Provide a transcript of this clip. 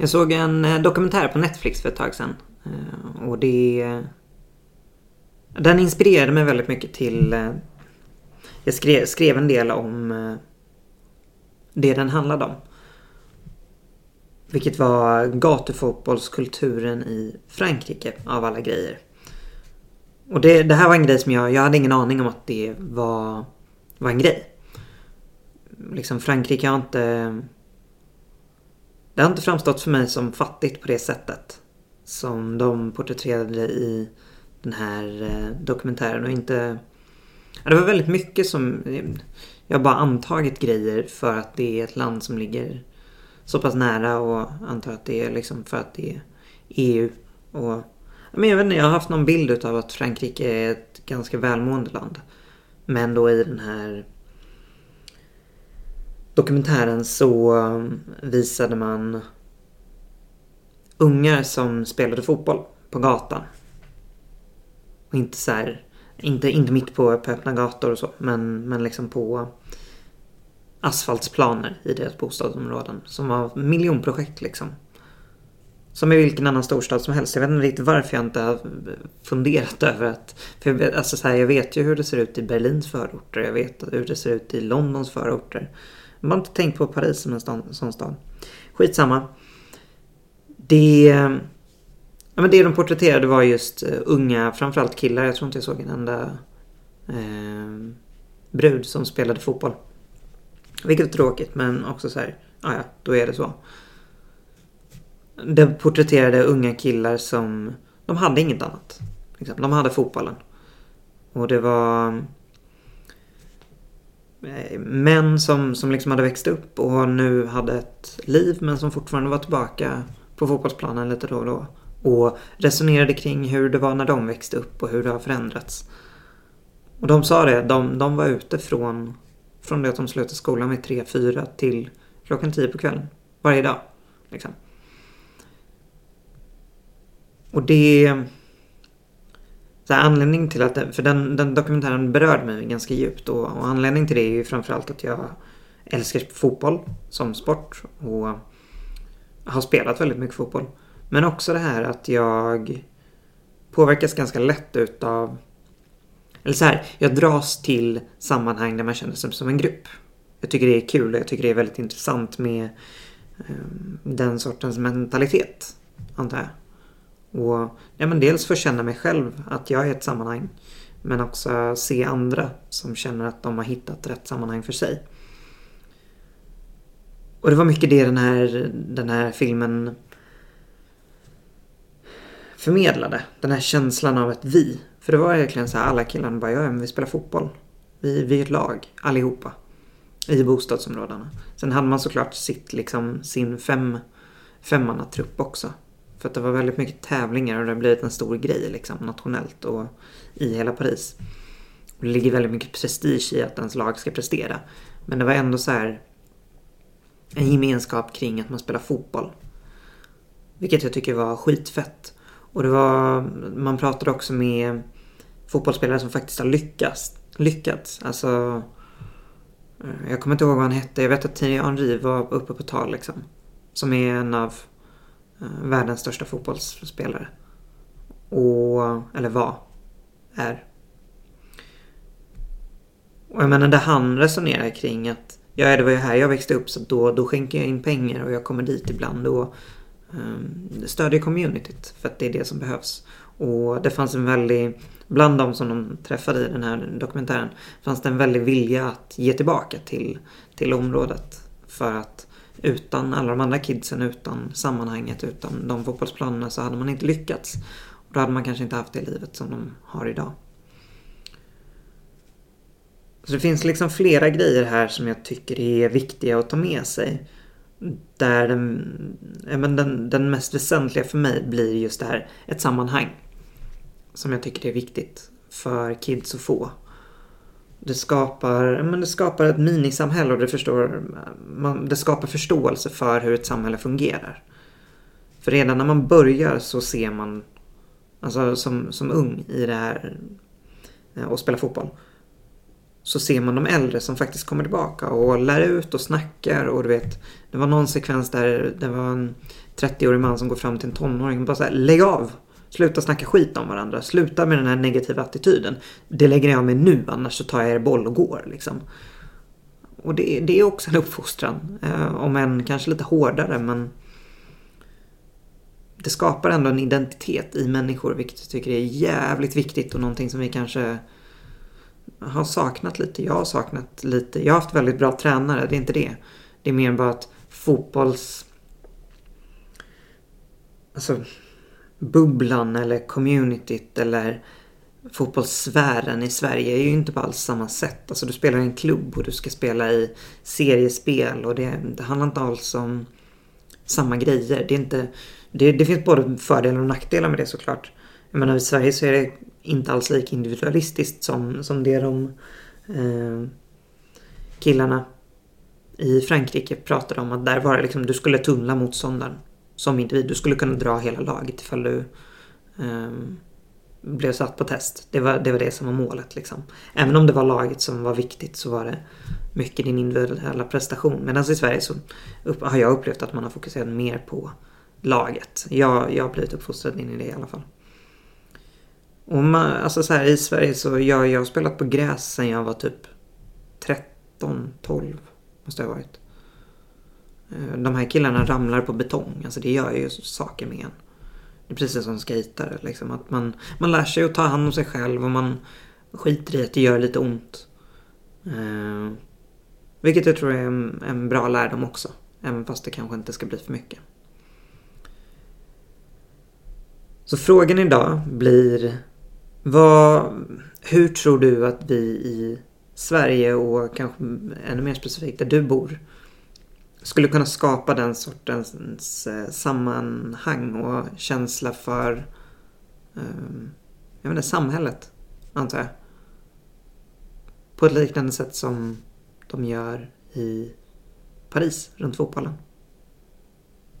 Jag såg en eh, dokumentär på Netflix för ett tag sedan. Eh, och det... Den inspirerade mig väldigt mycket till... Eh, jag skrev, skrev en del om det den handlade om. Vilket var gatufotbollskulturen i Frankrike av alla grejer. Och det, det här var en grej som jag, jag hade ingen aning om att det var, var en grej. Liksom Frankrike har inte... Det har inte framstått för mig som fattigt på det sättet. Som de porträtterade i den här eh, dokumentären och inte... Ja, det var väldigt mycket som... Jag har bara antagit grejer för att det är ett land som ligger så pass nära och antar att det är liksom för att det är EU. Och, men jag vet inte, jag har haft någon bild av att Frankrike är ett ganska välmående land. Men då i den här dokumentären så um, visade man ungar som spelade fotboll på gatan. Och inte så här, inte, inte mitt på, på öppna gator och så, men, men liksom på asfaltsplaner i deras bostadsområden. Som var miljonprojekt liksom. Som i vilken annan storstad som helst. Jag vet inte riktigt varför jag inte har funderat över att... För jag, vet, alltså så här, jag vet ju hur det ser ut i Berlins förorter. Jag vet hur det ser ut i Londons förorter. Man har inte tänkt på Paris som en stad, sån stad. Skitsamma. Det... Ja, men det de porträtterade var just eh, unga, framförallt killar. Jag tror inte jag såg en enda eh, brud som spelade fotboll. Vilket är tråkigt men också så här, ja ja, då är det så. De porträtterade unga killar som, de hade inget annat. Liksom, de hade fotbollen. Och det var Eh, män som, som liksom hade växt upp och nu hade ett liv men som fortfarande var tillbaka på fotbollsplanen lite då och då. Och resonerade kring hur det var när de växte upp och hur det har förändrats. Och de sa det, de, de var ute från från det att de slutade skolan vid 3-4 till klockan 10 på kvällen. Varje dag. Liksom. Och det... Så här, anledning till att, för den, den dokumentären berörde mig ganska djupt och, och anledningen till det är ju framförallt att jag älskar fotboll som sport och har spelat väldigt mycket fotboll. Men också det här att jag påverkas ganska lätt utav eller så här, jag dras till sammanhang där man känner sig som en grupp. Jag tycker det är kul och jag tycker det är väldigt intressant med um, den sortens mentalitet, antar jag. Och ja, men dels för att känna mig själv att jag är ett sammanhang. Men också se andra som känner att de har hittat rätt sammanhang för sig. Och det var mycket det den här, den här filmen förmedlade. Den här känslan av ett vi. För det var verkligen så här, alla killarna bara, ja men vi spelar fotboll. Vi, vi är ett lag, allihopa. I bostadsområdena. Sen hade man såklart sitt, liksom, sin fem, femmannatrupp också. För att det var väldigt mycket tävlingar och det har blivit en stor grej liksom, nationellt och i hela Paris. Och det ligger väldigt mycket prestige i att ens lag ska prestera. Men det var ändå så här en gemenskap kring att man spelar fotboll. Vilket jag tycker var skitfett. Och det var, man pratade också med fotbollsspelare som faktiskt har lyckats. lyckats. Alltså, eh, jag kommer inte ihåg vad han hette. Jag vet att Thierry Henry var uppe på tal liksom. Som är en av Eh, världens största fotbollsspelare. Och, eller var, är. Och jag menar det han resonerar kring att ja, det var ju här jag växte upp så då, då skänker jag in pengar och jag kommer dit ibland och um, stödjer communityt för att det är det som behövs. Och det fanns en väldig, bland de som de träffade i den här dokumentären, fanns det en väldig vilja att ge tillbaka till, till området. För att utan alla de andra kidsen, utan sammanhanget, utan de fotbollsplanerna så hade man inte lyckats. Och då hade man kanske inte haft det livet som de har idag. Så det finns liksom flera grejer här som jag tycker är viktiga att ta med sig. Där den, men den, den mest väsentliga för mig blir just det här, ett sammanhang. Som jag tycker är viktigt för kids att få. Det skapar, men det skapar ett minisamhälle och det, förstår, man, det skapar förståelse för hur ett samhälle fungerar. För redan när man börjar så ser man, alltså som, som ung i det här eh, och spelar fotboll så ser man de äldre som faktiskt kommer tillbaka och lär ut och snackar och du vet. Det var någon sekvens där det var en 30-årig man som går fram till en tonåring och bara såhär, lägg av! Sluta snacka skit om varandra. Sluta med den här negativa attityden. Det lägger jag mig nu annars så tar jag er boll och går liksom. Och det, det är också en uppfostran. Eh, om än kanske lite hårdare men det skapar ändå en identitet i människor vilket jag tycker är jävligt viktigt och någonting som vi kanske har saknat lite. Jag har saknat lite. Jag har haft väldigt bra tränare, det är inte det. Det är mer bara att fotbolls... Alltså bubblan eller communityt eller fotbollssfären i Sverige är ju inte på alls samma sätt. Alltså du spelar i en klubb och du ska spela i seriespel och det, det handlar inte alls om samma grejer. Det, är inte, det, det finns både fördelar och nackdelar med det såklart. Jag menar i Sverige så är det inte alls lika individualistiskt som, som det de eh, killarna i Frankrike pratade om. Att där var det liksom, du skulle tunnla motståndaren som individ. Du skulle kunna dra hela laget ifall du um, blev satt på test. Det var, det var det som var målet liksom. Även om det var laget som var viktigt så var det mycket din individuella prestation. Medan alltså i Sverige så upp, har jag upplevt att man har fokuserat mer på laget. Jag, jag har blivit uppfostrad in i det i alla fall. Och man, alltså så här, i Sverige så jag, jag har spelat på gräs sen jag var typ 13, 12 måste jag ha varit. Eh, de här killarna ramlar på betong. Alltså det gör ju saker med en. Det är precis som skejtare. Liksom. Att man, man lär sig att ta hand om sig själv och man skiter i att det gör lite ont. Eh, vilket jag tror är en, en bra lärdom också. Även fast det kanske inte ska bli för mycket. Så frågan idag blir vad, hur tror du att vi i Sverige och kanske ännu mer specifikt där du bor skulle kunna skapa den sortens eh, sammanhang och känsla för ehm, jag menar, samhället, antar jag. På ett liknande sätt som de gör i Paris runt fotbollen.